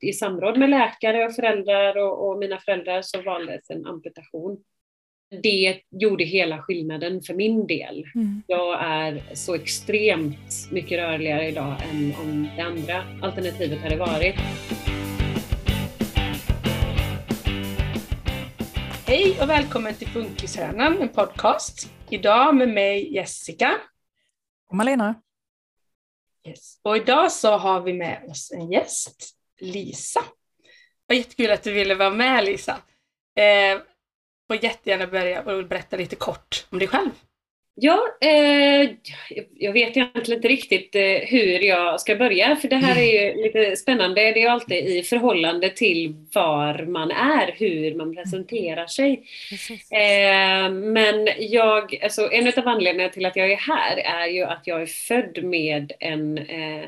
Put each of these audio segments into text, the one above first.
i samråd med läkare och föräldrar och, och mina föräldrar så valdes en amputation. Det gjorde hela skillnaden för min del. Mm. Jag är så extremt mycket rörligare idag än om det andra alternativet hade varit. Hej och välkommen till Funkishörnan, en podcast. Idag med mig Jessica. Och Malena. Yes. Och idag så har vi med oss en gäst, Lisa. Vad jättekul att du ville vara med Lisa. Eh, får jättegärna börja och berätta lite kort om dig själv. Ja, eh, jag vet egentligen inte riktigt eh, hur jag ska börja, för det här är ju lite spännande. Det är ju alltid i förhållande till var man är, hur man presenterar sig. Eh, men jag, alltså en av anledningarna till att jag är här är ju att jag är född med en eh,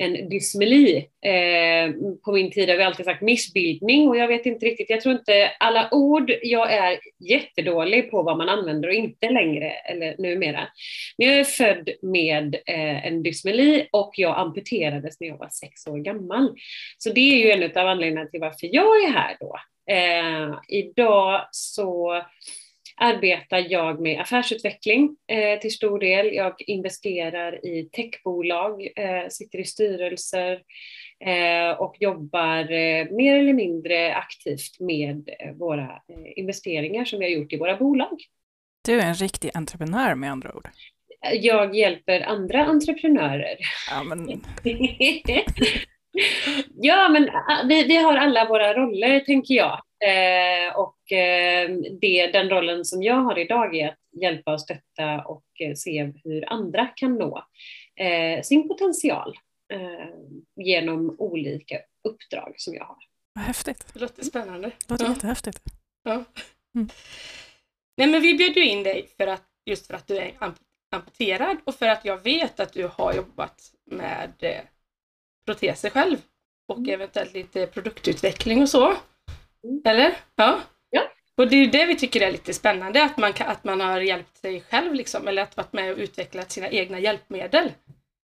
en dysmeli. Eh, på min tid har vi alltid sagt missbildning och jag vet inte riktigt, jag tror inte alla ord, jag är jättedålig på vad man använder och inte längre, eller numera. Men jag är född med eh, en dysmeli och jag amputerades när jag var sex år gammal. Så det är ju en av anledningarna till varför jag är här då. Eh, idag så arbetar jag med affärsutveckling eh, till stor del. Jag investerar i techbolag, eh, sitter i styrelser eh, och jobbar eh, mer eller mindre aktivt med eh, våra eh, investeringar som vi har gjort i våra bolag. Du är en riktig entreprenör med andra ord. Jag hjälper andra entreprenörer. Ja, men ja, men ah, vi, vi har alla våra roller, tänker jag. Eh, och eh, det, den rollen som jag har idag är att hjälpa och stötta och eh, se hur andra kan nå eh, sin potential eh, genom olika uppdrag som jag har. vad häftigt. Det låter spännande. Det låter Ja. jättehäftigt. Ja. Mm. Nej, men vi bjöd ju in dig för att, just för att du är amp- amputerad och för att jag vet att du har jobbat med eh, proteser själv och Mm. eventuellt lite produktutveckling och så. Mm. Eller? Ja. Ja. Och det är det vi tycker är lite spännande, att man, kan, att man har hjälpt sig själv liksom, eller att varit med och utvecklat sina egna hjälpmedel.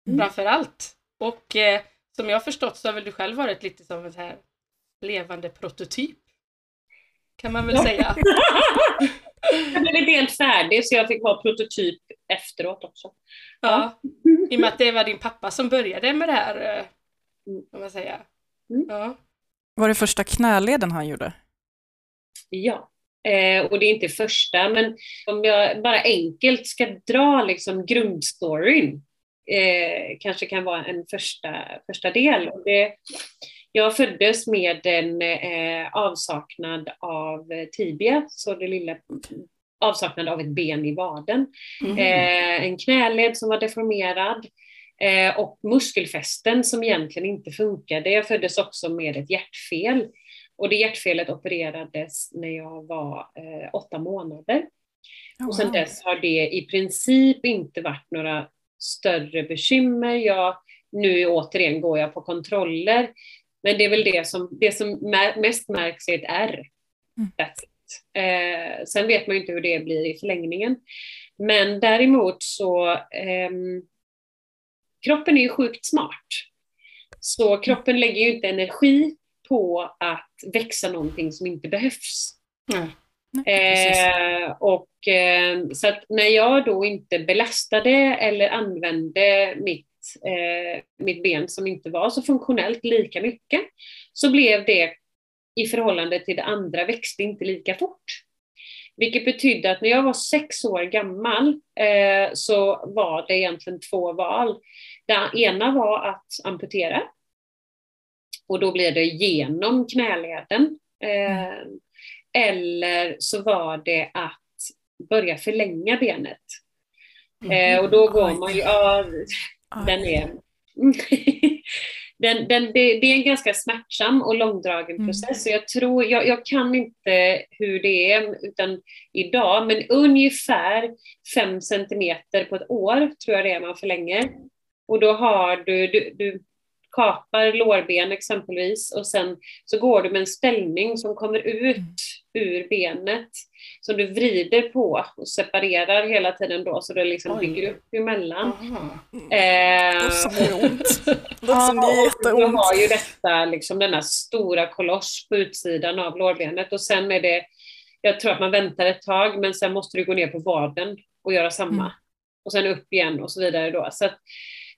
Mm. Framför allt. Och eh, som jag har förstått så har väl du själv varit lite som en här levande prototyp. Kan man väl Ja. säga. Jag blev inte helt färdig så jag fick vara prototyp efteråt också. Ja. I och med att det var din pappa som började med det här, eh. Kan man säga. Mm. Ja. Var det första knäleden han gjorde? Ja, eh, och det är inte första, men om jag bara enkelt ska dra liksom grundstoryn, eh, kanske kan vara en första, första del. Och det, jag föddes med en eh, avsaknad av tibia, så det lilla avsaknad av ett ben i vaden. Mm. Eh, en knäled som var deformerad eh, och muskelfästen som egentligen inte funkade. Jag föddes också med ett hjärtfel och det hjärtfelet opererades när jag var eh, åtta månader. Oh, Och sedan dess har det i princip inte varit några större bekymmer. Jag, nu återigen går jag på kontroller, men det är väl det som, det som mest märks är ett R. Mm. That's it. Eh, sen vet man ju inte hur det blir i förlängningen. Men däremot så, ehm, kroppen är ju sjukt smart. Så kroppen lägger ju inte energi på att växa någonting som inte behövs. Precis. Eh, och, eh, så att när jag då inte belastade eller använde mitt, eh, mitt ben som inte var så funktionellt lika mycket så blev det i förhållande till det andra växte inte lika fort. Vilket betydde att när jag var sex år gammal eh, så var det egentligen två val. Det ena var att amputera. Och då blir det genom knäleden. Eh, eller så var det att börja förlänga benet. Eh, och då går man ju, ja, den är, den, den, det, det är en ganska smärtsam och långdragen Mm. process. Så jag, tror, jag, jag kan inte hur det är utan idag, men ungefär fem centimeter på ett år tror jag det är man förlänger. Och då har du, du, du kapar lårben exempelvis och sen så går du med en ställning som kommer ut ur benet som du vrider på och separerar hela tiden då så det liksom Oj. bygger upp emellan. Eh, Det som gör ont. Ja, och. Du har ju detta, liksom denna stora koloss på utsidan av lårbenet och sen är det, jag tror att man väntar ett tag men sen måste du gå ner på vaden och göra samma. Mm. Och sen upp igen och så vidare då. Så att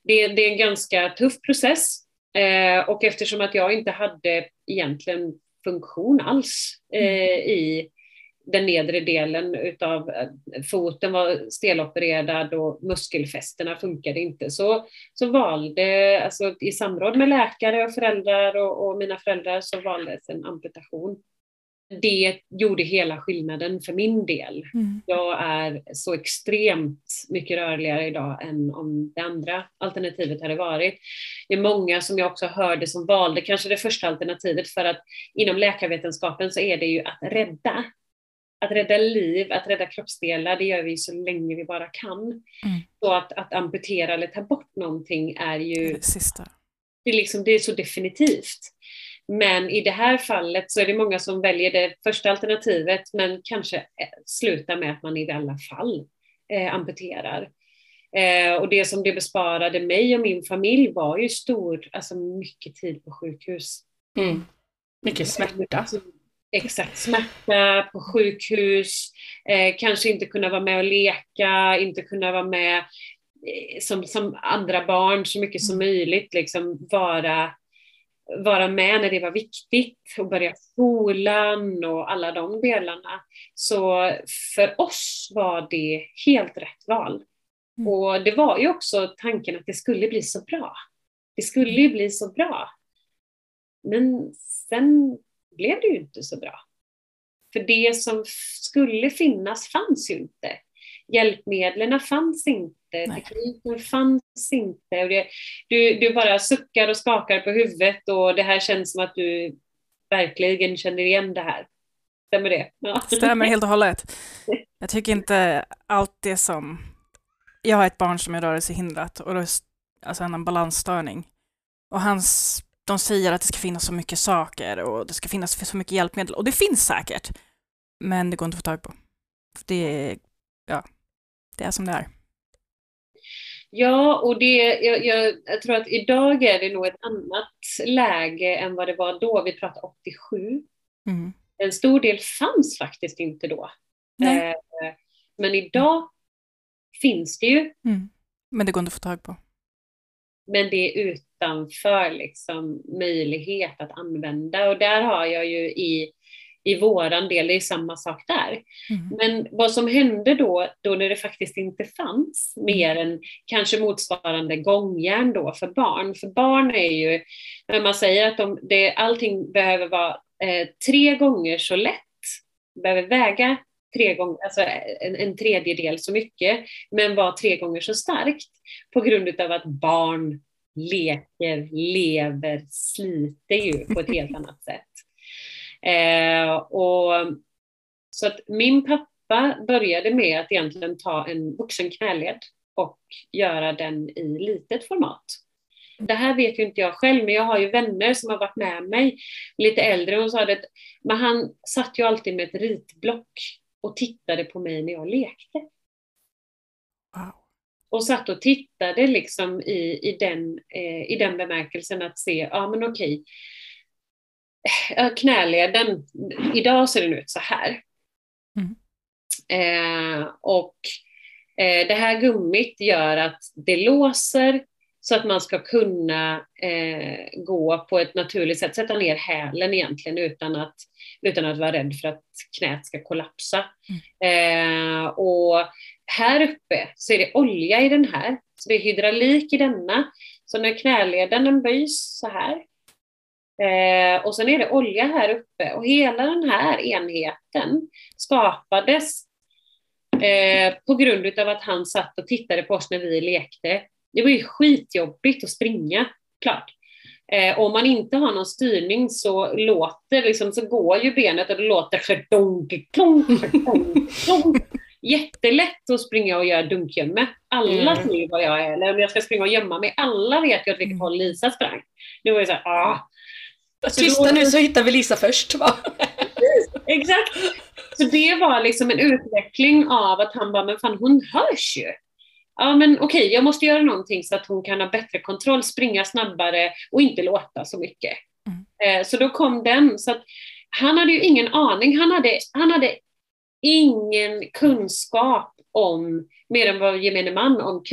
det, det är en ganska tuff process. Eh, och eftersom att jag inte hade egentligen funktion alls eh, i den nedre delen utav eh, foten var stelopererad och muskelfästena funkade inte. Så, så valde, alltså i samråd med läkare och föräldrar och, och mina föräldrar så valdes en amputation. Det gjorde hela skillnaden för min del. Mm. Jag är så extremt mycket rörligare idag än om det andra alternativet hade varit. Det är många som jag också hörde som valde kanske det första alternativet för att inom läkarvetenskapen så är det ju att rädda. Att rädda liv, att rädda kroppsdelar, det gör vi så länge vi bara kan. Så att, att amputera eller ta bort någonting är ju Det sista. det är, liksom, det är så definitivt. Men i det här fallet så är det många som väljer det första alternativet men kanske eh, slutar med att man i alla fall eh, amputerar. Eh, och det som det besparade mig och min familj var ju stor, alltså mycket tid på sjukhus. Mm. Mycket smärta. Exakt, smärta på sjukhus, eh, kanske inte kunna vara med och leka, inte kunna vara med eh, som, som andra barn så mycket som möjligt, liksom vara, vara med när det var viktigt och börja skolan och alla de delarna. Så för oss var det helt rätt val. Mm. Och det var ju också tanken att det skulle bli så bra. Det skulle ju bli så bra. Men sen blev det ju inte så bra. För det som skulle finnas fanns ju inte. Hjälpmedlen fanns inte, Nej. tekniken fanns inte. Och det, du, du bara suckar och skakar på huvudet och det här känns som att du verkligen känner igen det här. Stämmer det? Ja. Stämmer helt och hållet. Jag tycker inte allt det som... Jag har ett barn som är rörelsehindrat och s- alltså en balansstörning. Och hans, de säger att det ska finnas så mycket saker och det ska finnas så mycket hjälpmedel. Och det finns säkert. Men det går inte att få tag på. Det, är- ja, det är som det är. Ja, och det, jag, jag, jag tror att idag är det nog ett annat läge än vad det var då. Vi pratar 87. Mm. En stor del fanns faktiskt inte då. Eh, men idag finns det ju, Mm. Men det går inte att få tag på. men det är utanför liksom, möjlighet att använda. Och där har jag ju i, i våran del, det är samma sak där. Mm. Men vad som hände då, då när det faktiskt inte fanns mer än kanske motsvarande gångjärn då för barn. För barn är ju, när man säger att de, det, allting behöver vara eh, tre gånger så lätt, behöver väga tre gånger, alltså en, en tredjedel så mycket, men vara tre gånger så starkt på grund av att barn leker, lever, sliter ju på ett helt annat sätt. Eh, och, så att min pappa började med att egentligen ta en vuxen knäled och göra den i litet format. Det här vet ju inte jag själv, men jag har ju vänner som har varit med mig, lite äldre, och sa att men han satt ju alltid med ett ritblock och tittade på mig när jag lekte. Wow. Och satt och tittade liksom i, i, den, eh, i den bemärkelsen att se, ja men okej, knäleden, idag ser den ut så här. Mm. Eh, och eh, det här gummit gör att det låser så att man ska kunna eh, gå på ett naturligt sätt, sätta ner hälen egentligen utan att, utan att vara rädd för att knät ska kollapsa. Eh, och här uppe så är det olja i den här, så det är hydraulik i denna. Så när knäleden den böjs så här Eh, och sen är det olja här uppe och hela den här enheten skapades eh, på grund av att han satt och tittade på oss när vi lekte. Det var ju skitjobbigt att springa, klart. Eh, om man inte har någon styrning så låter liksom, så går ju benet och det låter skedonk, klonk, skedonk, klonk. Jättelätt att springa och göra dunkgömme. Alla Mm. ser vad jag är, eller om jag ska springa och gömma mig. Alla vet ju åt vilket håll Lisa sprang. Det var ju så här, ah, Tysta nu så hittar vi Lisa först va? Exakt. Så det var liksom en utveckling av att han bara, men fan hon hörs ju. Ja men okej, jag måste göra någonting så att hon kan ha bättre kontroll, springa snabbare och inte låta så mycket. Mm. Eh, så då kom den. Så att han hade ju ingen aning, han hade, han hade ingen kunskap om, mer än vad gemene man, om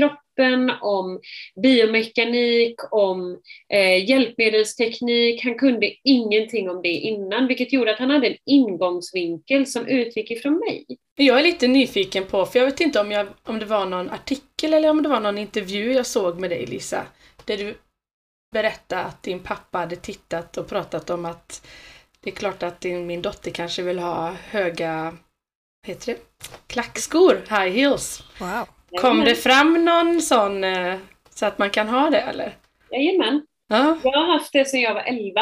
kroppen, om biomekanik, om eh, hjälpmedelsteknik. Han kunde ingenting om det innan, vilket gjorde att han hade en ingångsvinkel som utgick ifrån mig. Jag är lite nyfiken på, för jag vet inte om, jag, om det var någon artikel eller om det var någon intervju jag såg med dig Lisa, där du berättade att din pappa hade tittat och pratat om att det är klart att din, min dotter kanske vill ha höga heter det? Klackskor, high heels. Wow. Kom det fram någon sån eh, så att man kan ha det eller? Jajamän. Ja. Jag har haft det sedan jag var 11.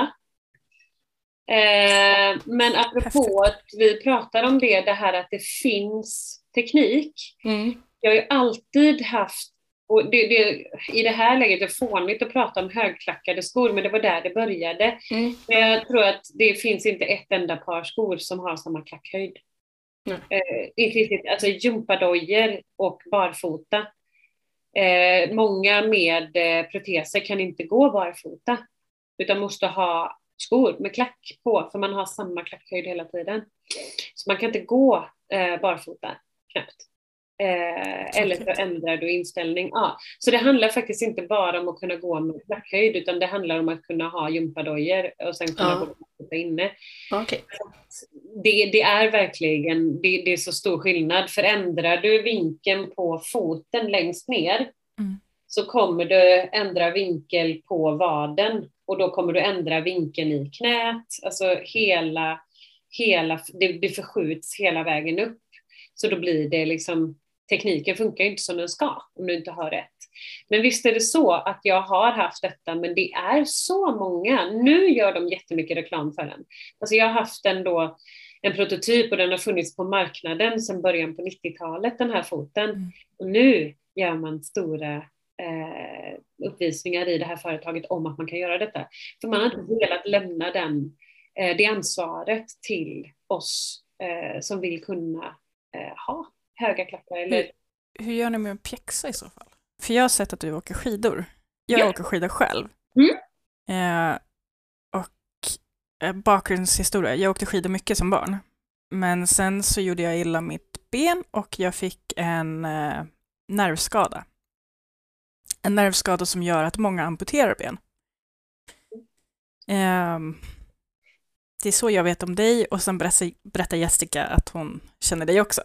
Eh, men apropå att vi pratar om det, det här att det finns teknik. Mm. Jag har ju alltid haft, och det, det, i det här läget är det fånigt att prata om högklackade skor, men det var där det började. Mm. Jag tror att det finns inte ett enda par skor som har samma klackhöjd. Eh, alltså gympadojor och barfota. Eh, många med eh, proteser kan inte gå barfota utan måste ha skor med klack på för man har samma klackhöjd hela tiden. Så man kan inte gå eh, barfota knappt. Eh, eller så ändrar du inställning. Ja. Så det handlar faktiskt inte bara om att kunna gå med klackhöjd utan det handlar om att kunna ha gympadojor och sen kunna ja. gå inne. Okay. Det, det, är verkligen det, det, är så stor skillnad. Förändrar du vinkeln på foten längst ner mm. så kommer du ändra vinkel på vaden och då kommer du ändra vinkeln i knät. Alltså hela, hela det, det förskjuts hela vägen upp. Så då blir det liksom tekniken funkar inte som den ska om du inte har rätt. Men visst är det så att jag har haft detta, men det är så många. Nu gör de jättemycket reklam för den. Alltså jag har haft en, då, en prototyp och den har funnits på marknaden sedan början på 90-talet, den här foten. Mm. Och nu gör man stora eh, uppvisningar i det här företaget om att man kan göra detta. För man har inte velat lämna den, eh, det ansvaret till oss eh, som vill kunna eh, ha höga klackar. Eller... Hur, hur gör ni med att pjäxa i så fall? För jag har sett att du åker skidor. Jag ja. åker skidor själv. Mm. Eh, och eh, bakgrundshistoria, jag åkte skidor mycket som barn. Men sen så gjorde jag illa mitt ben och jag fick en eh, nervskada. En nervskada som gör att många amputerar ben. Eh, det är så jag vet om dig och sen berättar Jessica att hon känner dig också.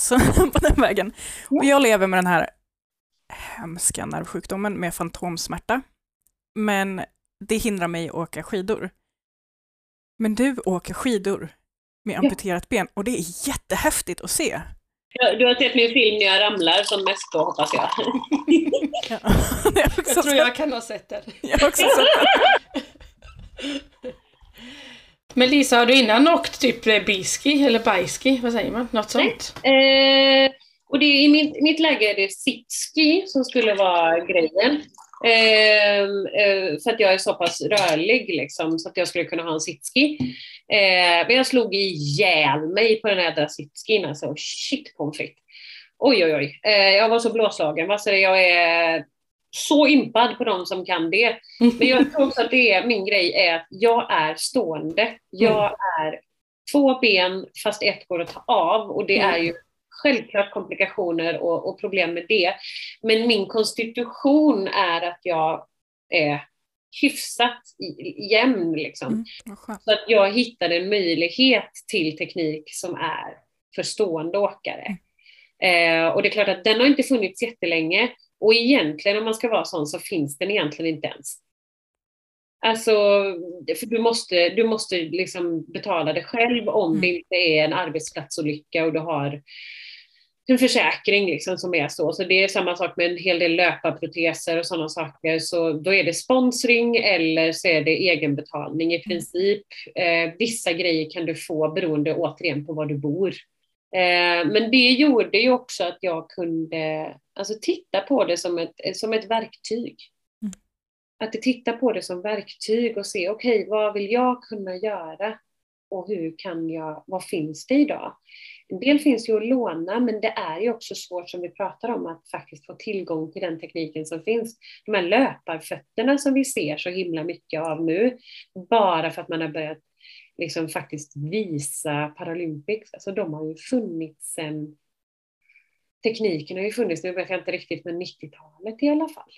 Så på den vägen. Och jag lever med den här hemska nervsjukdomen med fantomsmärta. Men det hindrar mig att åka skidor. Men du åker skidor med amputerat ben och det är jättehäftigt att se. Du har sett min film när jag ramlar som mest då hoppas jag. ja, jag, jag tror jag kan ha sett den. Jag har också sett den. Men Lisa, har du innan åkt typ biski eller bajski? Vad säger man? Något sånt? Eh, och det, i mitt, mitt läge är det sitski som skulle vara grejen. Eh, eh, för att jag är så pass rörlig liksom, så att jag skulle kunna ha en sitski. Eh, men jag slog ihjäl mig på den här sitskin, alltså shit pommes frites. Oj, oj, oj. Eh, jag var så blåslagen. Alltså, jag är så impad på de som kan det. Men jag tror också att det är, min grej är att jag är stående. Jag mm. är två ben fast ett går att ta av och det är ju självklart komplikationer och, och, problem med det. Men min konstitution är att jag är hyfsat jämn. Liksom. Mm, så att jag hittade en möjlighet till teknik som är för stående åkare. Mm. Eh, och det är klart att den har inte funnits jättelänge. Och egentligen om man ska vara sån så finns den egentligen inte ens. Alltså, för du måste, du måste liksom betala det själv om mm. det inte är en arbetsplatsolycka och du har en försäkring liksom som är så. Så det är samma sak med en hel del löparproteser och sådana saker. Så då är det sponsring eller så är det egenbetalning i mm. princip. Eh, vissa grejer kan du få beroende återigen på var du bor. Eh, men det gjorde ju också att jag kunde alltså, titta på det som ett, som ett verktyg. Mm. Att titta på det som verktyg och se, okej, okay, vad vill jag kunna göra och hur kan jag, vad finns det idag? En del finns ju att låna, men det är ju också svårt som vi pratar om att faktiskt få tillgång till den tekniken som finns. De här löparfötterna som vi ser så himla mycket av nu, bara för att man har börjat liksom faktiskt visa Paralympics, alltså de har ju funnits sen tekniken har ju funnits, nu vet jag inte riktigt, men 90-talet i alla fall.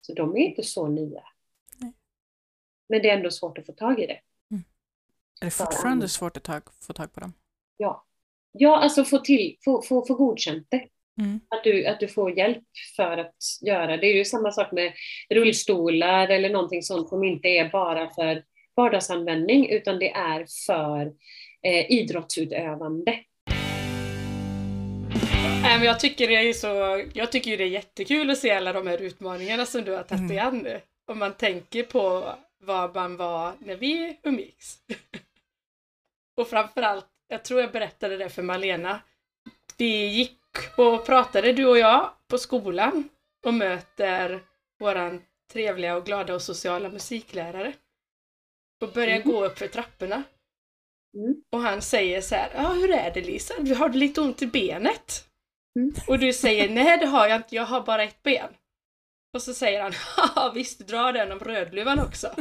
Så de är inte så nya. Nej. Men det är ändå svårt att få tag i det. Är det fortfarande svårt att ta, få tag på dem? Ja. Ja, alltså få, till, få, få, få godkänt det. Mm. Att, du, att du får hjälp för att göra. Det är ju samma sak med rullstolar eller någonting sånt som inte är bara för vardagsanvändning utan det är för eh, idrottsutövande. Jag tycker det är så, jag tycker det är jättekul att se alla de här utmaningarna som du har tagit Mm. dig an nu. Om man tänker på vad man var när vi umgicks. och framförallt, jag tror jag berättade det för Malena. Vi gick och pratade du och jag på skolan och möter våran trevliga och glada och sociala musiklärare. Och börjar Mm. gå upp för trapporna. Mm. Och han säger så här, ja hur är det Lisa? Du har du lite ont i benet? Mm. Och du säger, nej det har jag inte, jag har bara ett ben. Och så säger han, haha visst dra den om Rödluvan också.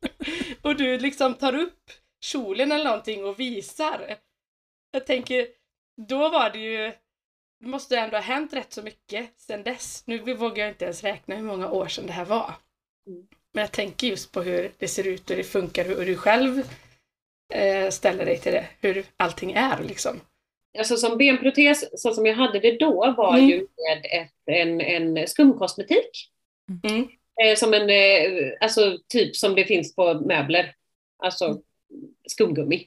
och du liksom tar upp kjolen eller någonting och visar. Jag tänker, då var det ju, det måste ändå ha hänt rätt så mycket sedan dess. Nu vågar jag inte ens räkna hur många år sedan det här var. Mm. Men jag tänker just på hur det ser ut och det funkar hur du själv eh, ställer dig till det. Hur allting är liksom. Alltså som benprotes, så som jag hade det då, var Mm. ju med ett, en, en skumkosmetik. Mm. Eh, som en, eh, alltså typ som det finns på möbler. Alltså skumgummi.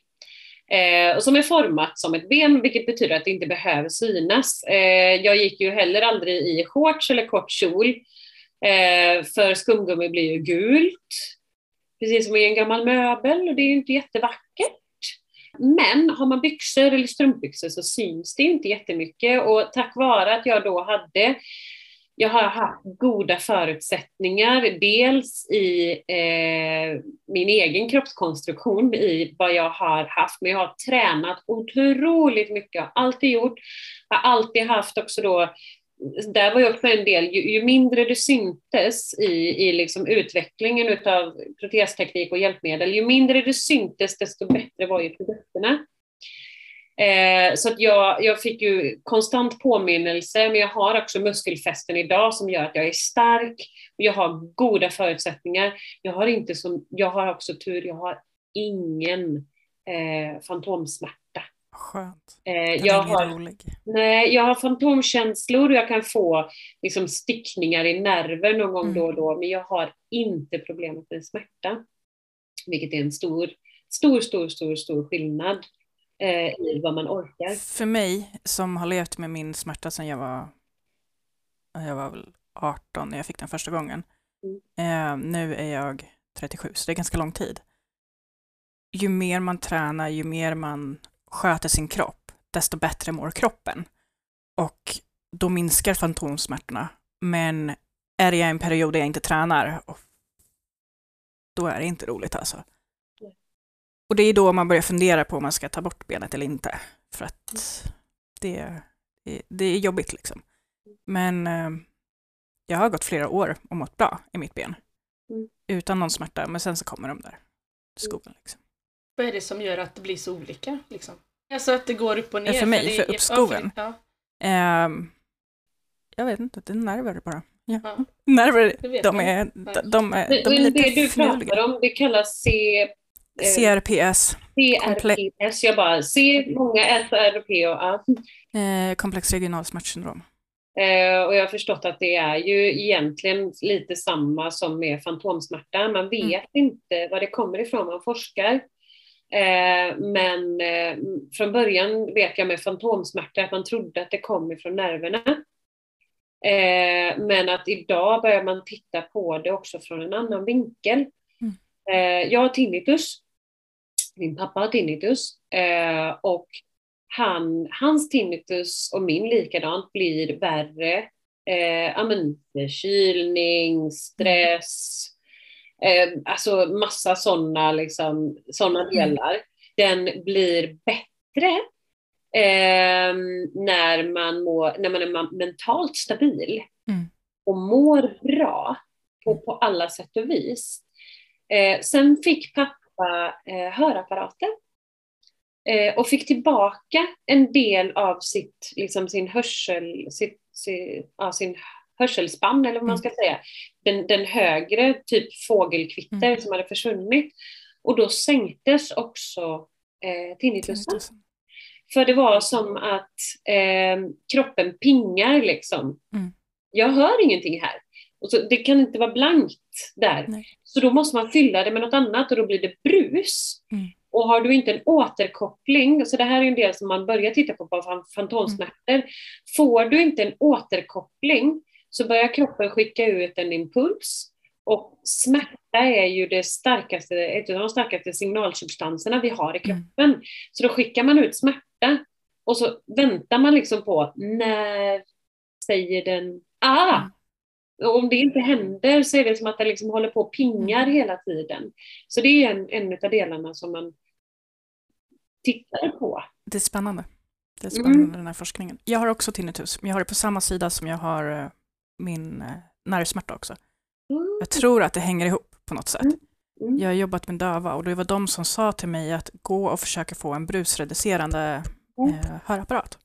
Eh, och som är format som ett ben, vilket betyder att det inte behöver synas. Eh, jag gick ju heller aldrig i shorts eller kort kjol. Eh, för skumgummi blir ju gult. Precis som i en gammal möbel och det är ju inte jättevackert. Men har man byxor eller strumpbyxor så syns det inte jättemycket och tack vare att jag då hade jag har haft goda förutsättningar, dels i eh, min egen kroppskonstruktion, i vad jag har haft, men jag har tränat otroligt mycket, jag har alltid gjort, jag har alltid haft också då där var ju också en del, ju, ju mindre det syntes i, i liksom utvecklingen av protesteknik och hjälpmedel, ju mindre det syntes desto bättre var ju produkterna. Eh, så att jag, jag fick ju konstant påminnelse, men jag har också muskelfästen idag som gör att jag är stark och jag har goda förutsättningar. Jag har inte som, jag har också tur, jag har ingen eh, fantomsmärta. Skönt. Eh, Den jag har rolig. Nej, jag har fantomkänslor och jag kan få liksom, stickningar i nerver någon gång Mm. då och då, men jag har inte problemet med smärta. Vilket är en stor, stor, stor, stor, stor skillnad eh, i vad man orkar. För mig som har levt med min smärta sedan jag var, jag var väl 18 när jag fick den första gången. Eh, nu är jag 37, så det är ganska lång tid. Ju mer man tränar, ju mer man sköter sin kropp, desto bättre mår kroppen. Och då minskar fantomsmärtorna. Men är jag i en period där jag inte tränar, och då är det inte roligt alltså. Och det är då man börjar fundera på om man ska ta bort benet eller inte. För att det, det, det är jobbigt liksom. Men eh, jag har gått flera år och mått bra i mitt ben. Mm. Utan någon smärta, men sen så kommer de där skoven. Liksom. Vad är det som gör att det blir så olika? Liksom? Alltså att det går upp och ner? För mig, det, för uppskoven. Ja, Ehm, jag vet inte, det är nerver bara. Ja. ja, Nerver, det vet de är, de, de är, Men, de är men det lite du pratar om, det kallas C, eh, CRPS, CRPS. Jag bara, C, många S R P och A. eh, komplex regional smärtsyndrom. Eh, och jag har förstått att det är ju egentligen lite samma som med fantomsmärta. Man vet Mm. inte var det kommer ifrån, man forskar. Eh, men eh, från början vet jag med fantomsmärta att man trodde att det kom ifrån nerverna. Eh, men att idag börjar man titta på det också från en annan vinkel. Mm. Jag har tinnitus. Min pappa har tinnitus. Och han, hans tinnitus och min likadant blir värre. Eh, ja, men, förkylning, stress, eh, alltså massa sådana liksom, såna delar. den blir bättre eh, när, man mår, när man är mentalt stabil Mm. och mår bra på, på alla sätt och vis. Eh, sen fick pappa eh, hörapparater eh, och fick tillbaka en del av sitt, liksom sin hörsel, sitt, sin, ja, sin hörselspann eller vad man ska säga. Den, den högre, typ fågelkvitter Mm. som hade försvunnit. Och då sänktes också eh, tinnitusen. För det var som att eh, kroppen pingar liksom. Mm. Jag hör ingenting här. Och så, det kan inte vara blankt där. Nej. Så då måste man fylla det med något annat och då blir det brus. Mm. Och har du inte en återkoppling, så det här är en del som man börjar titta på på fan- fantomsmärtor. Får du inte en återkoppling så börjar kroppen skicka ut en impuls. Och smärta är ju det starkaste, ett av de starkaste signalsubstanserna vi har i kroppen. Så då skickar man ut smärta och så väntar man liksom på när säger den ah! Mm. Och om det inte händer så är det som att det liksom håller på och pingar Mm. hela tiden. Så det är en, en av delarna som man tittar på. Det är spännande. Det är Mm. spännande den här forskningen. Jag har också tinnitus, men jag har det på samma sida som jag har eh, min eh, nervsmärta också. Jag tror att det hänger ihop på något sätt. Mm. Jag har jobbat med döva och det var de som sa till mig att gå och försöka få en brusreducerande Mm. eh, hörapparat.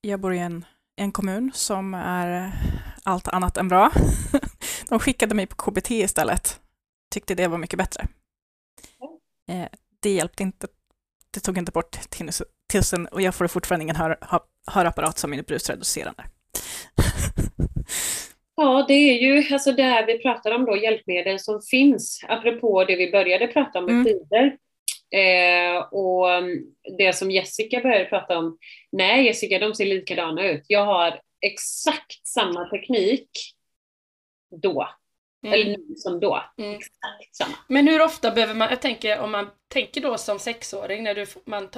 Jag bor i en, en kommun som är allt annat än bra. De skickade mig på KBT istället. Tyckte det var mycket bättre. Eh, det hjälpte inte. Det tog inte bort tinnitusen och jag får fortfarande ingen hör, hörapparat som är brusreducerande. Ja, det är ju alltså det här vi pratar om då, hjälpmedel som finns, apropå det vi började prata om med Mm. tider. Eh, och mm, det som Jessica började prata om, nej Jessica, de ser likadana ut. Jag har exakt samma teknik då, eller Mm. nu som då. Mm. Exakt samma. Men hur ofta behöver man, jag tänker om man tänker då som sexåring när du, man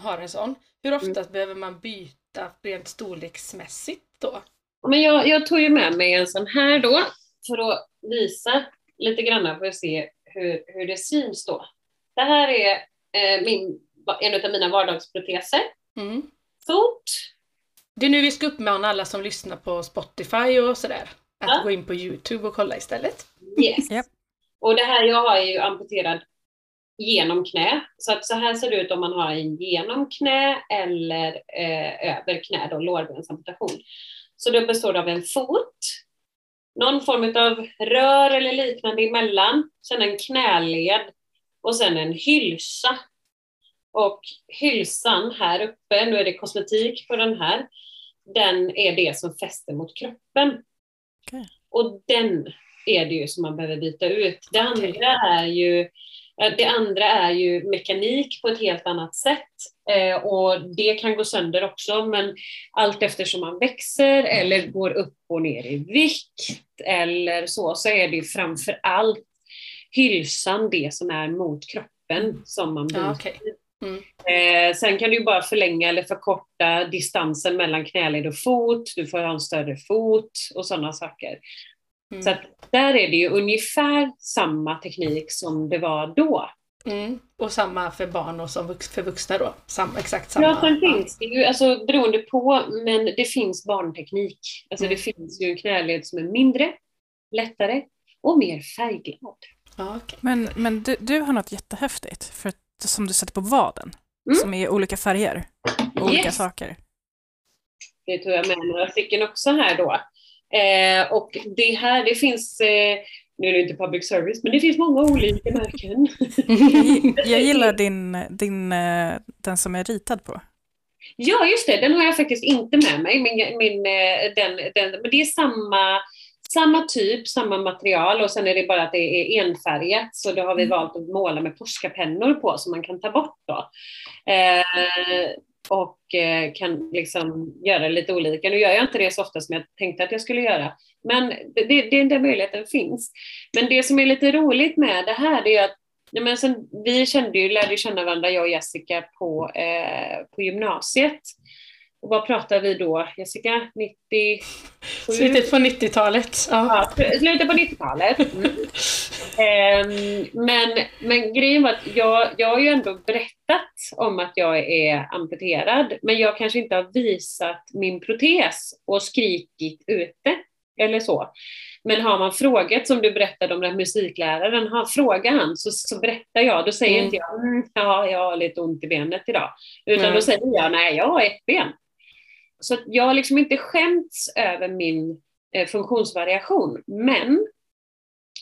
har en sån, hur ofta Mm. behöver man byta rent storleksmässigt då? Men jag, jag tog ju med mig en sån här då, för att visa lite grann för att se hur, hur det syns då. Det här är eh, min, en av mina vardagsproteser. Mm. Fot, Det är nu vi ska uppmana alla som lyssnar på Spotify och sådär att Ja. gå in på Youtube och kolla istället. yes. Japp. Och det här jag har är ju amputerad genom knä. Så att så här ser det ut om man har en genom knä eller eh, över knä, då lårbensamputation. Så det består av en fot, någon form av rör eller liknande emellan, sen en knäled och sen en hylsa. Och hylsan här uppe, nu är det kosmetik på den här, den är det som fäster mot kroppen. Okej. Och den är det ju som man behöver byta ut. Det andra är ju det andra är ju mekanik på ett helt annat sätt. Eh, och det kan gå sönder också, men allt eftersom man växer eller går upp och ner i vikt eller så, så är det framför allt hylsan det som är mot kroppen som man byter. Ja, okej. Eh, sen kan du bara förlänga eller förkorta distansen mellan knäled och fot, du får ha en större fot och sådana saker. Mm. Så att där är det ju ungefär samma teknik som det var då. Mm. Och samma för barn och som vux- för vuxna då? Samma, exakt samma? Ja, sen finns det ju, alltså beroende på, men det finns barnteknik. Alltså Mm. det finns ju en knäled som är mindre, lättare och mer färgglad. Ja, okej. Men, men du, du har något jättehäftigt för att, som du sätter på vaden, Mm. som är olika färger, olika Yes. saker. Det tog jag med några stycken också här då. Eh, och det här, det finns, eh, nu är det inte public service, men det finns många olika märken. Jag, gillar din, din, eh, den som är ritad på. Ja, just det, den har jag faktiskt inte med mig. Min, min, eh, den, den, men det är samma, samma typ, samma material och sen är det bara att det är enfärgat. Så då har vi Mm. valt att måla med Posca-pennor på som man kan ta bort då. Eh, och eh, kan liksom göra lite olika. Nu gör jag inte det så ofta som jag tänkte att jag skulle göra. Men det, det, den möjligheten finns. Men det som är lite roligt med det här det är att ja, men sen, vi kände ju, lärde ju känna varandra, jag och Jessica, på, eh, på gymnasiet och vad pratar vi då, Jessica? 97? Slutet på 90-talet. Ja. Ja, slutet på 90-talet. Mm. Ehm, men, men grejen var att jag, jag har ju ändå berättat om att jag är amputerad, men jag kanske inte har visat min protes och skrikit ute eller så. Men har man frågat, som du berättade om den musikläraren, har frågar han så, så berättar jag, då säger Mm. inte jag mm, ja, jag har lite ont i benet idag, utan Nej. då säger jag nej, jag har ett ben. Så jag har liksom inte skämts över min eh, funktionsvariation, men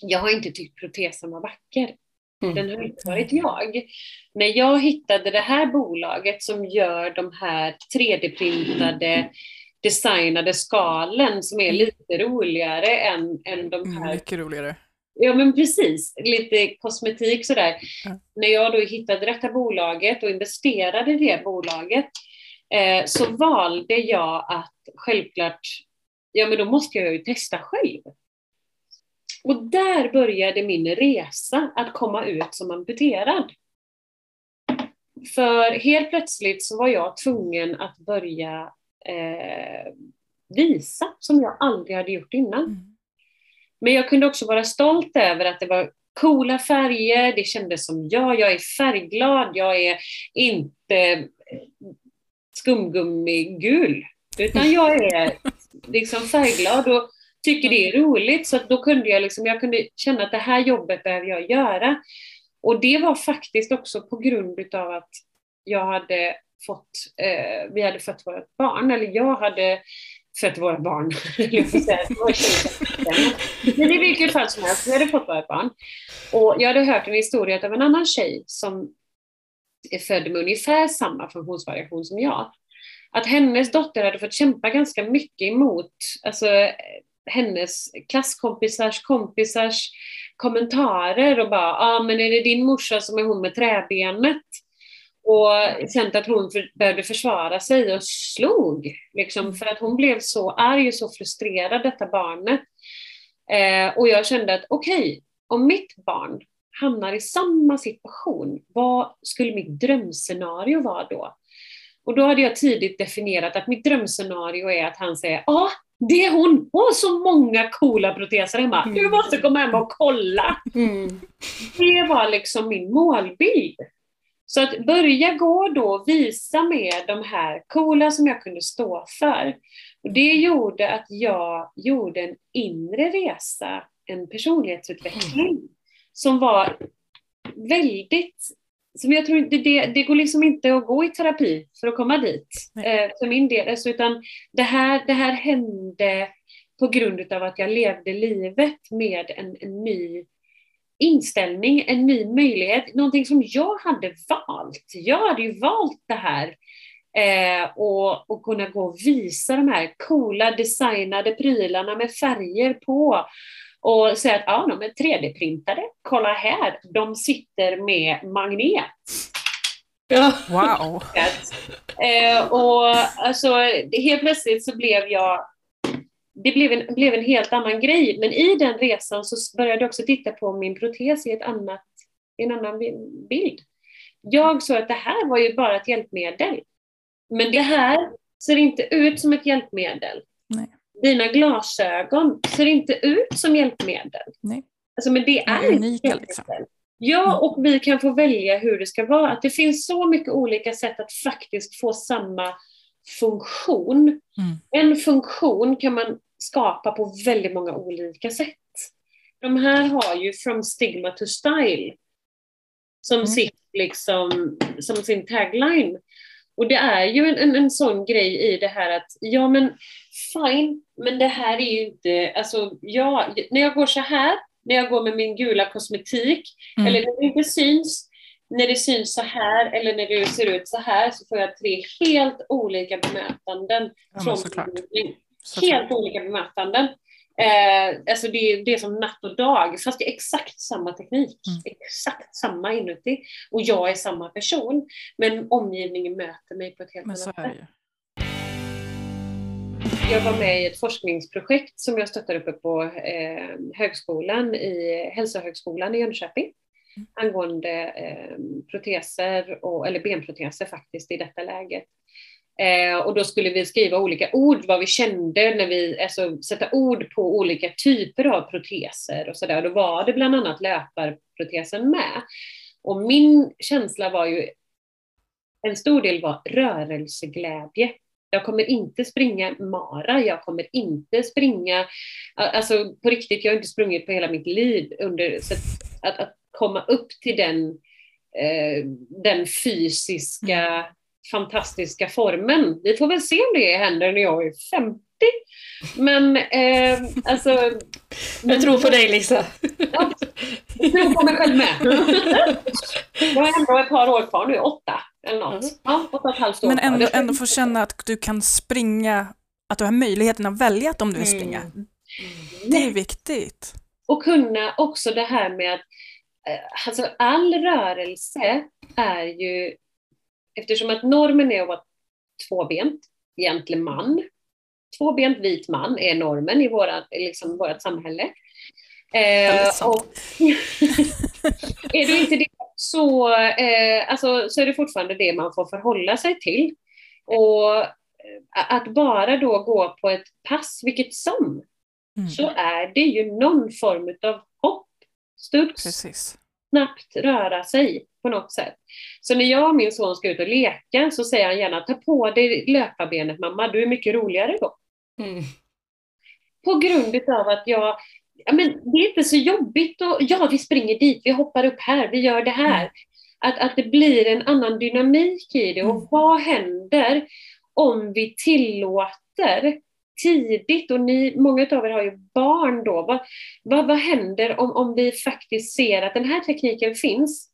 jag har inte tyckt protesen var vacker. Mm. Den har inte varit jag. När jag hittade det här bolaget som gör de här 3D-printade designade skalen som är lite roligare än, än de Mm, här mycket roligare. Ja men precis, lite kosmetik sådär. Ja. När jag då hittade detta bolaget och investerade i det bolaget eh, så valde jag att självklart, ja men då måste jag ju testa själv. Och där började min resa att komma ut som amputerad. För helt plötsligt så var jag tvungen att börja eh, visa som jag aldrig hade gjort innan. Mm. Men jag kunde också vara stolt över att det var coola färger, det kändes som jag, jag är färgglad, jag är inte skumgummigul, utan jag är liksom färgglad och tycker det är roligt. Så att då kunde jag, liksom, jag kunde känna att det här jobbet behöver jag göra. Och det var faktiskt också på grund utav att jag hade fått, eh, vi hade fött vårt barn, eller jag hade fött våra barn. Men i vilket fall som helst, vi hade fått vårt barn. Och jag hade hört en historia av en annan tjej som är född med ungefär samma funktionsvariation som jag. Att hennes dotter hade fått kämpa ganska mycket emot alltså, hennes klasskompisars kompisars kommentarer och bara, ja ah, men är det din morsa som är hon med träbenet? Och känt att hon för, behövde försvara sig och slog. Liksom, för att hon blev så arg och så frustrerad, detta barnet. Eh, och jag kände att okej, okay, om mitt barn hamnar i samma situation, vad skulle mitt drömscenario vara då? Och då hade jag tidigt definierat att mitt drömscenario är att han säger ja, ah, det är hon, hon har så många coola proteser hemma, du måste komma hem och kolla. Mm. Det var liksom min målbild. Så att börja gå då och visa med de här coola som jag kunde stå för. Och det gjorde att jag gjorde en inre resa, en personlighetsutveckling som var väldigt, som jag tror det, det, det går liksom inte att gå i terapi för att komma dit. Eh, för min del, alltså, utan det här, det här hände på grund av att jag levde livet med en, en ny inställning, en ny möjlighet, någonting som jag hade valt. Jag hade ju valt det här eh, och, och kunna gå och visa de här coola designade prylarna med färger på och säga att ja, de är 3D-printade. Kolla här, de sitter med magnet. Wow! Eh, och alltså, helt plötsligt så blev jag det blev en, blev en helt annan grej. Men i den resan så började jag också titta på min protes i ett annat, en annan bild. Jag såg att det här var ju bara ett hjälpmedel. Men det här ser inte ut som ett hjälpmedel. Nej. Dina glasögon ser inte ut som hjälpmedel. Nej. Alltså, men det är unika liksom. Ja, och vi kan få välja hur det ska vara. Att det finns så mycket olika sätt att faktiskt få samma funktion. Mm. En funktion kan man skapa på väldigt många olika sätt. De här har ju from stigma to style som, Mm. sitt, liksom, som sin tagline. Och det är ju en, en, en sån grej i det här att, ja men fine, men det här är ju inte, alltså ja, när jag går så här, när jag går med min gula kosmetik, Mm. eller när det inte syns, när det syns så här eller när det ser ut så här så får jag tre helt olika bemötanden. Ja, från såklart. omgivning. Såklart. Helt olika bemötanden. Eh, alltså det, är- det är som natt och dag, fast det är exakt samma teknik. Mm. Exakt samma inuti. Och jag är samma person. Men omgivningen möter mig på ett helt annat sätt. Jag var med i ett forskningsprojekt som jag stöttade uppe på eh, högskolan i Hälsohögskolan i Jönköping angående eh, proteser, och, eller benproteser faktiskt i detta läget. Eh, och då skulle vi skriva olika ord, vad vi kände när vi, alltså sätta ord på olika typer av proteser och sådär. Då var det bland annat löparprotesen med. Och min känsla var ju, en stor del var rörelseglädje. Jag kommer inte springa mara, jag kommer inte springa, alltså på riktigt, jag har inte sprungit på hela mitt liv under, så att, att komma upp till den, eh, den fysiska mm fantastiska formen. Vi får väl se om det händer när jag är 50. Men eh, alltså... Jag tror på dig Lisa. Ja, jag tror på mig själv med. Jag har ändå ett par år kvar nu, åtta eller något. Mm. Ja, åtta och ett halvt år Men ändå, ändå få känna att du kan springa, att du har möjligheten att välja att om du vill springa. Mm. Det är viktigt. Och kunna också det här med att eh, alltså all rörelse är ju Eftersom att normen är att vara tvåbent, egentligen man. Tvåbent vit man är normen i våra, liksom, samhälle. Eh, och är du inte det så, eh, alltså, så är det fortfarande det man får förhålla sig till. Och eh, att bara då gå på ett pass, vilket som, mm. så är det ju någon form av hopp, studs, Precis. Snabbt röra sig på något sätt. Så när jag och min son ska ut och leka så säger han gärna ta på dig löparbenet mamma, du är mycket roligare då. Mm. På grund av att jag, ja, men det är inte så jobbigt och ja vi springer dit, vi hoppar upp här, vi gör det här. Mm. Att, att det blir en annan dynamik i det och mm. vad händer om vi tillåter tidigt, och ni, många av er har ju barn då, vad, vad, vad händer om, om vi faktiskt ser att den här tekniken finns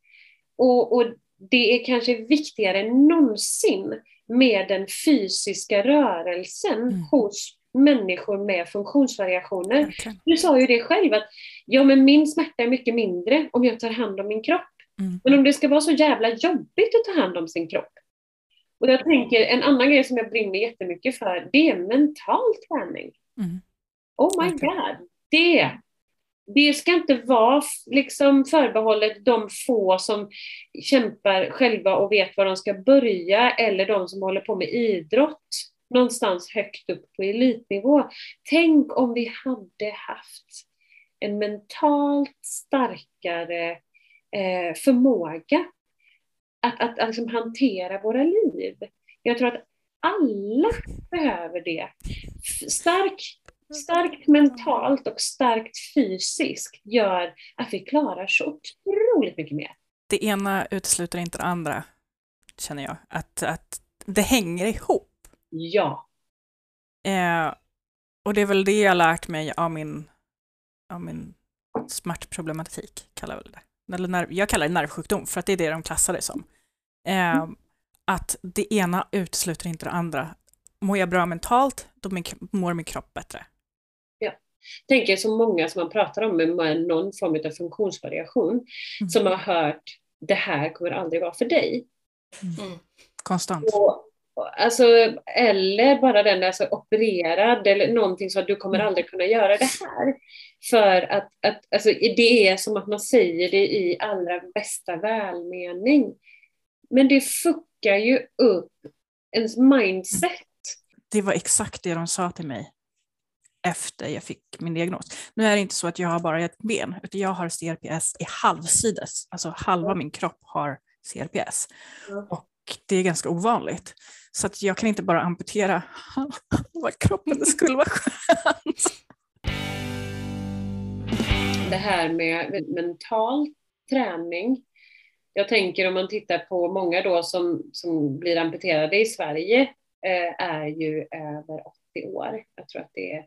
och, och det är kanske viktigare än någonsin med den fysiska rörelsen mm. hos människor med funktionsvariationer. Okay. Du sa ju det själv att ja, men min smärta är mycket mindre om jag tar hand om min kropp. Mm. Men om det ska vara så jävla jobbigt att ta hand om sin kropp. Och jag tänker en annan grej som jag brinner jättemycket för, det är mental träning. Mm. Oh my god, det det ska inte vara liksom förbehållet de få som kämpar själva och vet var de ska börja eller de som håller på med idrott någonstans högt upp på elitnivå. Tänk om vi hade haft en mentalt starkare eh, förmåga att, att, att liksom hantera våra liv. Jag tror att alla behöver det. Stark starkt mentalt och starkt fysiskt gör att vi klarar så otroligt mycket mer. Det ena utesluter inte det andra, känner jag. Att, att det hänger ihop. Ja. Eh, och det är väl det jag lärt mig av min, av min smärtproblematik, kallar jag det. Eller nerv, jag kallar det nervsjukdom, för att det är det de klassar det som. Eh. Att det ena utesluter inte det andra. Mår jag bra mentalt, då mår min kropp bättre tänker så många som man pratar om med någon form av funktionsvariation mm. som har hört det här kommer aldrig vara för dig. Mm. Konstant. Och, alltså, eller bara den där så opererad eller någonting så att du kommer mm. aldrig kunna göra det här. För att, att alltså, det är som att man säger det i allra bästa välmening. Men det fuckar ju upp ens mindset. Det var exakt det de sa till mig efter jag fick min diagnos. Nu är det inte så att jag har bara ett ben, utan jag har CRPS i halvsides. Alltså halva min kropp har CRPS. Och det är ganska ovanligt. Så att jag kan inte bara amputera halva kroppen, det skulle vara skönt. Det här med mental träning. Jag tänker om man tittar på många då som, som blir amputerade i Sverige eh, är ju över 80 år. Jag tror att det är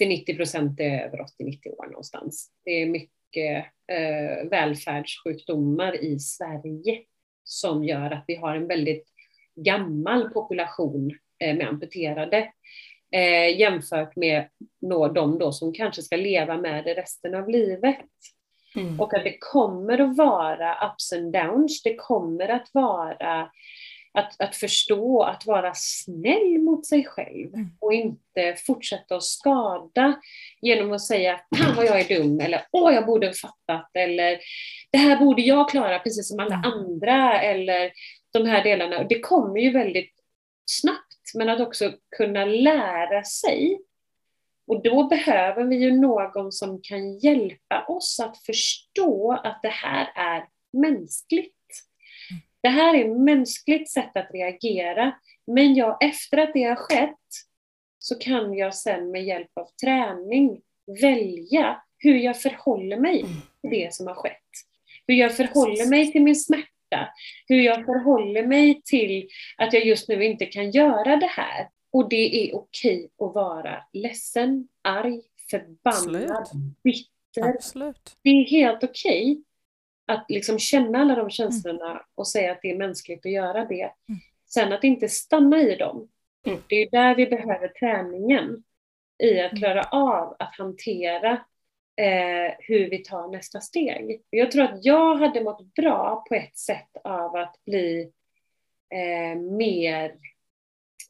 80-90 procent är över 80-90 år någonstans. Det är mycket eh, välfärdssjukdomar i Sverige som gör att vi har en väldigt gammal population eh, med amputerade eh, jämfört med nå, de då som kanske ska leva med det resten av livet. Mm. Och att det kommer att vara ups and downs, det kommer att vara att, att förstå, att vara snäll mot sig själv mm. och inte fortsätta att skada genom att säga fan vad jag är dum eller åh jag borde ha fattat eller det här borde jag klara precis som alla mm. andra eller de här delarna. Det kommer ju väldigt snabbt, men att också kunna lära sig. Och då behöver vi ju någon som kan hjälpa oss att förstå att det här är mänskligt. Det här är ett mänskligt sätt att reagera, men jag, efter att det har skett så kan jag sen med hjälp av träning välja hur jag förhåller mig till det som har skett. Hur jag förhåller mig till min smärta. Hur jag förhåller mig till att jag just nu inte kan göra det här. Och det är okej att vara ledsen, arg, förbannad, Absolut. bitter. Absolut. Det är helt okej att liksom känna alla de känslorna och säga att det är mänskligt att göra det. Sen att inte stanna i dem. Mm. Det är där vi behöver träningen i att klara av att hantera eh, hur vi tar nästa steg. Jag tror att jag hade mått bra på ett sätt av att bli eh, mer,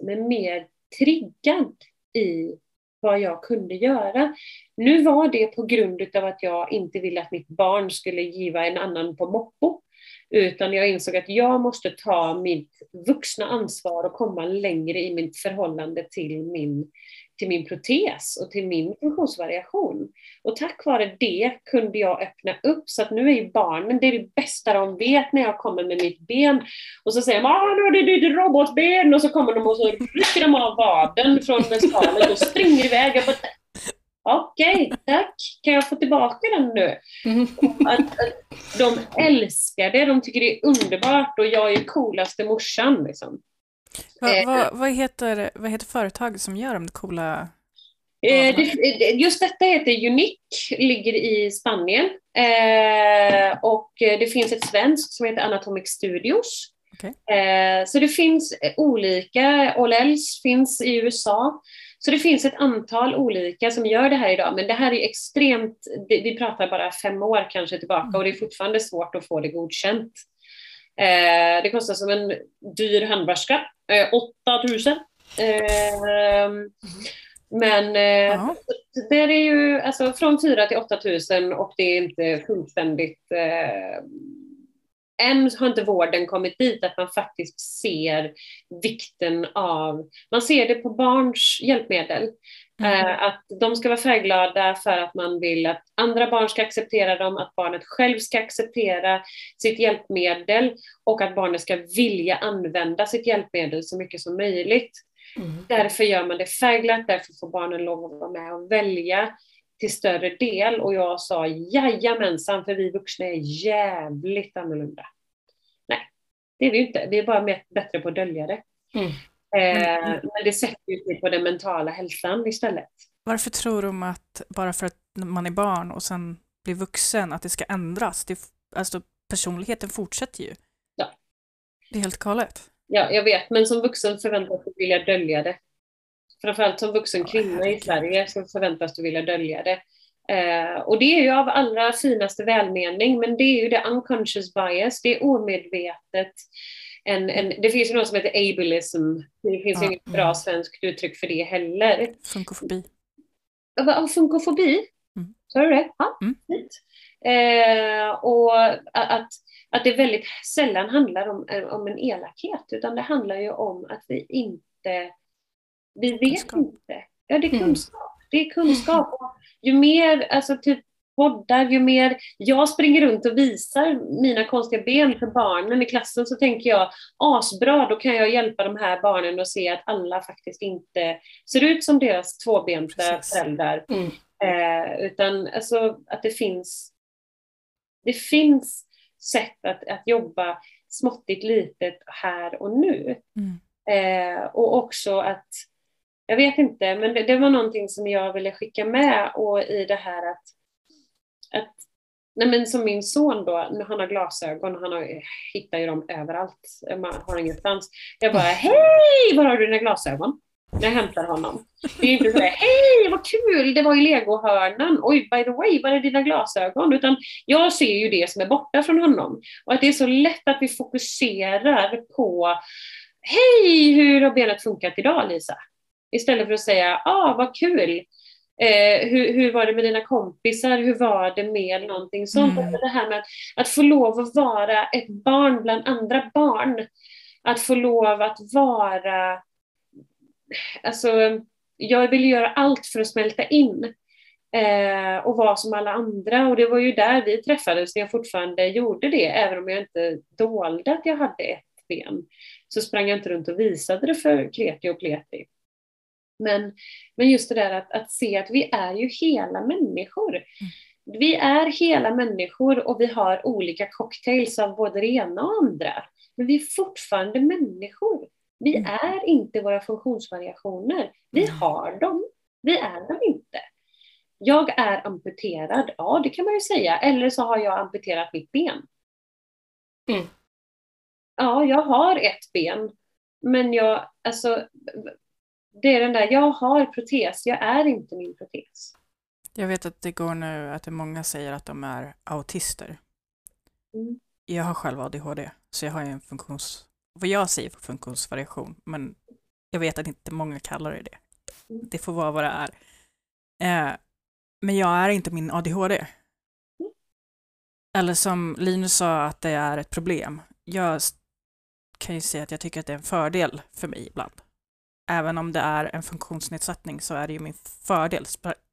men mer triggad i vad jag kunde göra. Nu var det på grund av att jag inte ville att mitt barn skulle giva en annan på moppo. Utan jag insåg att jag måste ta mitt vuxna ansvar och komma längre i mitt förhållande till min, till min protes och till min funktionsvariation. Och tack vare det kunde jag öppna upp så att nu är ju barnen, det är det bästa de vet när jag kommer med mitt ben. Och så säger de ah, nu är det ditt robotben och så kommer de och så rycker de av vaden från skalet och springer iväg. Jag bara, Okej, tack. Kan jag få tillbaka den nu? Mm. Att, att de älskar det, de tycker det är underbart och jag är coolaste morsan. Liksom. Va, Eh. va, vad, heter, vad heter företaget som gör de coola... Eh, just detta heter Unique, ligger i Spanien. Eh, och det finns ett svenskt som heter Anatomic Studios. Eh, så det finns olika, Olels finns i USA. Så det finns ett antal olika som gör det här idag, men det här är extremt, vi pratar bara fem år kanske tillbaka och det är fortfarande svårt att få det godkänt. Eh, det kostar som en dyr handväska, eh, 8000. Eh, men eh, Ja. det är ju alltså från 4 till 8000 och det är inte fullständigt eh, än har inte vården kommit dit att man faktiskt ser vikten av, man ser det på barns hjälpmedel. Eh, att de ska vara färgglada för att man vill att andra barn ska acceptera dem, att barnet själv ska acceptera sitt hjälpmedel och att barnet ska vilja använda sitt hjälpmedel så mycket som möjligt. Mm. Därför gör man det färgglatt, därför får barnen lov att vara med och välja till större del. Och jag sa jajamensan, för vi vuxna är jävligt annorlunda. Nej, det är vi inte. Vi är bara bättre på att dölja det. Mm. Eh, Mm. men det sätter ju sig på den mentala hälsan istället. Varför tror de att bara för att man är barn och sen blir vuxen att det ska ändras? Det, alltså personligheten fortsätter ju. Ja. Det är helt galet. Ja, jag vet, men som vuxen förväntas du vilja dölja det. Framförallt som vuxen kvinna i. Sverige så förväntas du vilja dölja det. Eh, och det är ju av allra finaste välmening, men det är ju det unconscious bias, det är omedvetet. En, en, det finns ju något som heter ableism. Det finns Ja. inget bra svenskt uttryck för det heller. Funkofobi. Ja, Funkofobi? Mm. Sa du det? Ja, Mm. Eh, och att, att det väldigt sällan handlar om, om en elakhet, utan det handlar ju om att vi inte, vi vet Kunskap. inte. Ja, det är Mm. kunskap. Det är kunskap. Och ju mer, alltså typ poddar, ju mer jag springer runt och visar mina konstiga ben för barnen i klassen så tänker jag asbra, då kan jag hjälpa de här barnen att se att alla faktiskt inte ser ut som deras tvåbenta Precis. föräldrar. Mm. Eh, utan alltså att det finns, det finns sätt att, att jobba småttigt litet här och nu. Mm. Eh, och också att, jag vet inte, men det, det var någonting som jag ville skicka med och i det här att, att nej men som min son då, när han har glasögon, han har, hittar ju dem överallt, man har ingenstans. Jag bara, hej, var har du dina glasögon? När jag hämtar honom. Det är inte så här, hej vad kul, det var ju legohörnan, oj by the way, var är dina glasögon? Utan jag ser ju det som är borta från honom. Och att det är så lätt att vi fokuserar på, hej, hur har benet funkat idag Lisa? Istället för att säga, ah vad kul, eh, hur, hur var det med dina kompisar, hur var det med någonting sånt? Mm. Det här med att, att få lov att vara ett barn bland andra barn att få lov att vara, alltså jag vill göra allt för att smälta in eh, och vara som alla andra och det var ju där vi träffades när jag fortfarande gjorde det, även om jag inte dolde att jag hade ett ben. Så sprang jag inte runt och visade det för kreti och pleti. Men, men just det där att, att se att vi är ju hela människor. Mm. Vi är hela människor och vi har olika cocktails av både det ena och andra. Men vi är fortfarande människor. Vi mm. är inte våra funktionsvariationer. Vi mm. har dem. Vi är dem inte. Jag är amputerad, ja det kan man ju säga. Eller så har jag amputerat mitt ben. Mm. Ja, jag har ett ben. Men jag, alltså, det är den där, jag har protes, jag är inte min protes. Jag vet att det går nu att det många säger att de är autister. Mm. Jag har själv ADHD, så jag har ju en funktions... Vad jag säger för funktionsvariation, men jag vet att inte många kallar det det. Mm. Det får vara vad det är. Eh, men jag är inte min ADHD. Mm. Eller som Linus sa att det är ett problem. Jag kan ju säga att jag tycker att det är en fördel för mig ibland. Även om det är en funktionsnedsättning så är det ju min fördel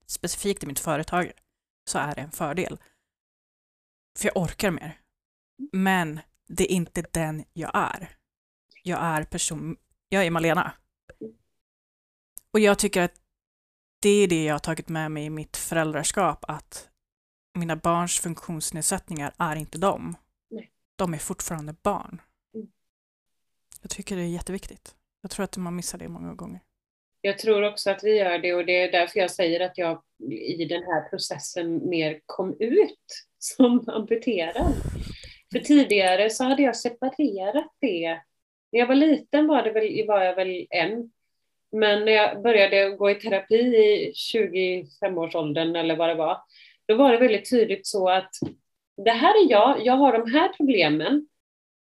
specifikt i mitt företag, så är det en fördel. För jag orkar mer. Men det är inte den jag är. Jag är person, jag är Malena. Och jag tycker att det är det jag har tagit med mig i mitt föräldraskap, att mina barns funktionsnedsättningar är inte dem. De är fortfarande barn. Mm. Jag tycker det är jätteviktigt. Jag tror att man missar det många gånger. Jag tror också att vi gör det och det är därför jag säger att jag i den här processen mer kom ut som amputerad. För tidigare så hade jag separerat det. När jag var liten var, det väl, var jag väl en. Men när jag började gå i terapi i 25-årsåldern eller vad det var, då var det väldigt tydligt så att det här är jag, jag har de här problemen.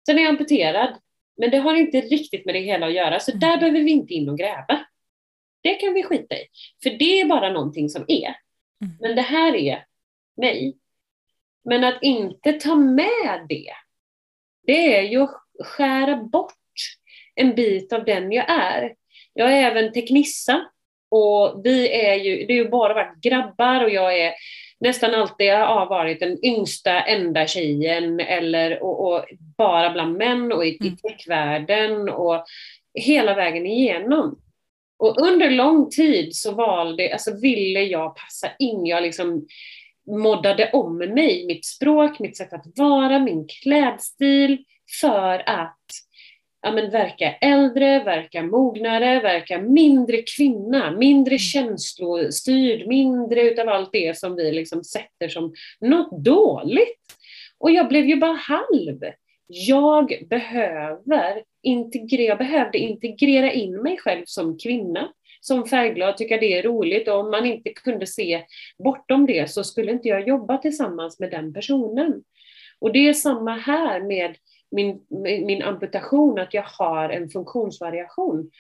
Sen är jag amputerad, men det har inte riktigt med det hela att göra, så där behöver vi inte in och gräva. Det kan vi skita i. För det är bara någonting som är. Mm. Men det här är mig. Men att inte ta med det, det är ju att skära bort en bit av den jag är. Jag är även teknissa och vi är ju, det är ju bara varit grabbar och jag är nästan alltid har varit den yngsta enda tjejen eller och, och bara bland män och i, mm. i techvärlden och hela vägen igenom. Och under lång tid så valde, alltså ville jag passa in. Jag liksom moddade om mig, mitt språk, mitt sätt att vara, min klädstil för att ja, men verka äldre, verka mognare, verka mindre kvinna, mindre mm. känslostyrd, mindre utav allt det som vi liksom sätter som något dåligt. Och jag blev ju bara halv. Jag behöver integrera, jag behövde integrera in mig själv som kvinna, som färgglad, tycka det är roligt och om man inte kunde se bortom det så skulle inte jag jobba tillsammans med den personen. Och det är samma här med min, min amputation, att jag har en funktionsvariation.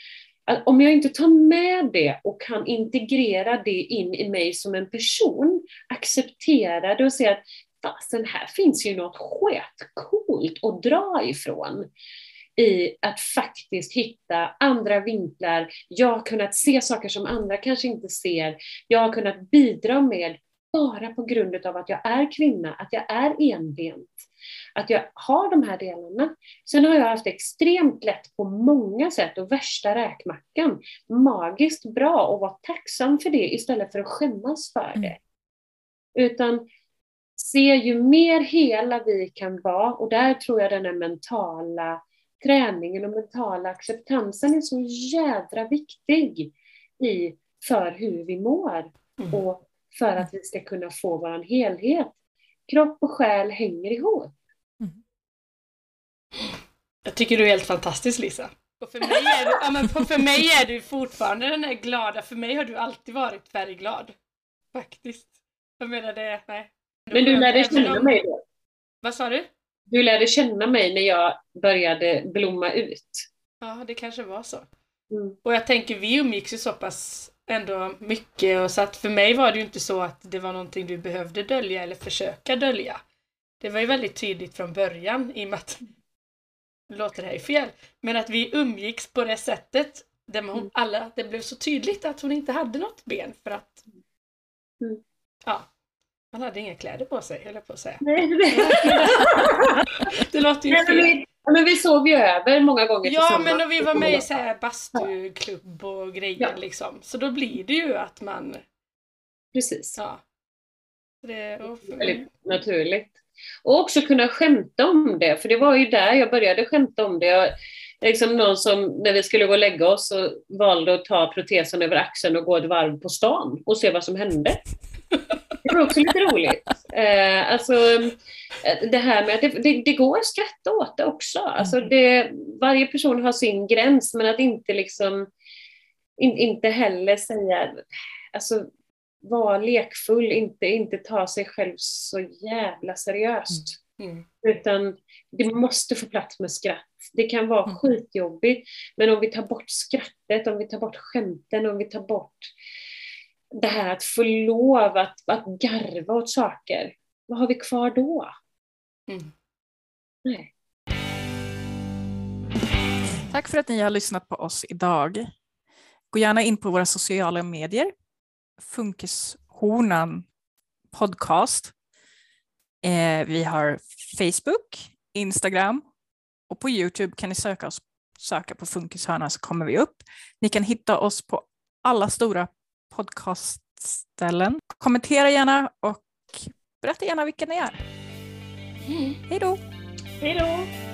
Att om jag inte tar med det och kan integrera det in i mig som en person, acceptera det och se att fasen, här finns ju något sketcoolt att dra ifrån i att faktiskt hitta andra vinklar. Jag har kunnat se saker som andra kanske inte ser. Jag har kunnat bidra med bara på grund av att jag är kvinna, att jag är enbent, att jag har de här delarna. Sen har jag haft extremt lätt på många sätt och värsta räkmackan, magiskt bra och vara tacksam för det istället för att skämmas för mm. det. Utan se ju mer hela vi kan vara, och där tror jag den är mentala träningen och mentala acceptansen är så jädra viktig i, för hur vi mår mm. och för att vi ska kunna få vår helhet. Kropp och själ hänger ihop. Jag tycker du är helt fantastisk Lisa. Och för mig är du, ja, men för mig är du fortfarande den där glada, för mig har du alltid varit färgglad. Faktiskt. Jag menar det, nej. Men du lärde känna mig då? Vad sa du? Du lärde känna mig när jag började blomma ut. Ja, det kanske var så. Mm. Och jag tänker, vi umgicks ju så pass ändå mycket och så att för mig var det ju inte så att det var någonting du behövde dölja eller försöka dölja. Det var ju väldigt tydligt från början i och med att nu låter det här fel, men att vi umgicks på det sättet där hon, Mm. alla, det blev så tydligt att hon inte hade något ben för att Mm. ja, man hade inga kläder på sig, höll jag på att säga. Nej, det, Det låter ju Nej, men, fel. vi, men vi sov ju över många gånger Ja, tillsammans. men och vi var med i så här bastuklubb och grejer Ja. liksom. Så då blir det ju att man, Precis. ja. Det, och, Väldigt naturligt. Och också kunna skämta om det, för det var ju där jag började skämta om det. Jag, liksom någon som, när vi skulle gå och lägga oss, så valde att ta protesen över axeln och gå ett varv på stan och se vad som hände. Det var också lite roligt. Eh, alltså, eh, det här med att det, det, det går att skratta åt det också. Alltså det, varje person har sin gräns, men att inte liksom in, inte heller säga, alltså vara lekfull, inte, inte ta sig själv så jävla seriöst. mm. Utan det måste få plats med skratt. Det kan vara Mm. skitjobbigt, men om vi tar bort skrattet, om vi tar bort skämten, om vi tar bort det här att få lov att, att garva åt saker, vad har vi kvar då? Mm. Nej. Tack för att ni har lyssnat på oss idag. Gå gärna in på våra sociala medier. Funkishornan podcast. Eh, vi har Facebook, Instagram och på Youtube kan ni söka, oss, söka på Funkishörnan så kommer vi upp. Ni kan hitta oss på alla stora podcastställen. Kommentera gärna och berätta gärna vilka ni är. Mm. Hej då! Hej då!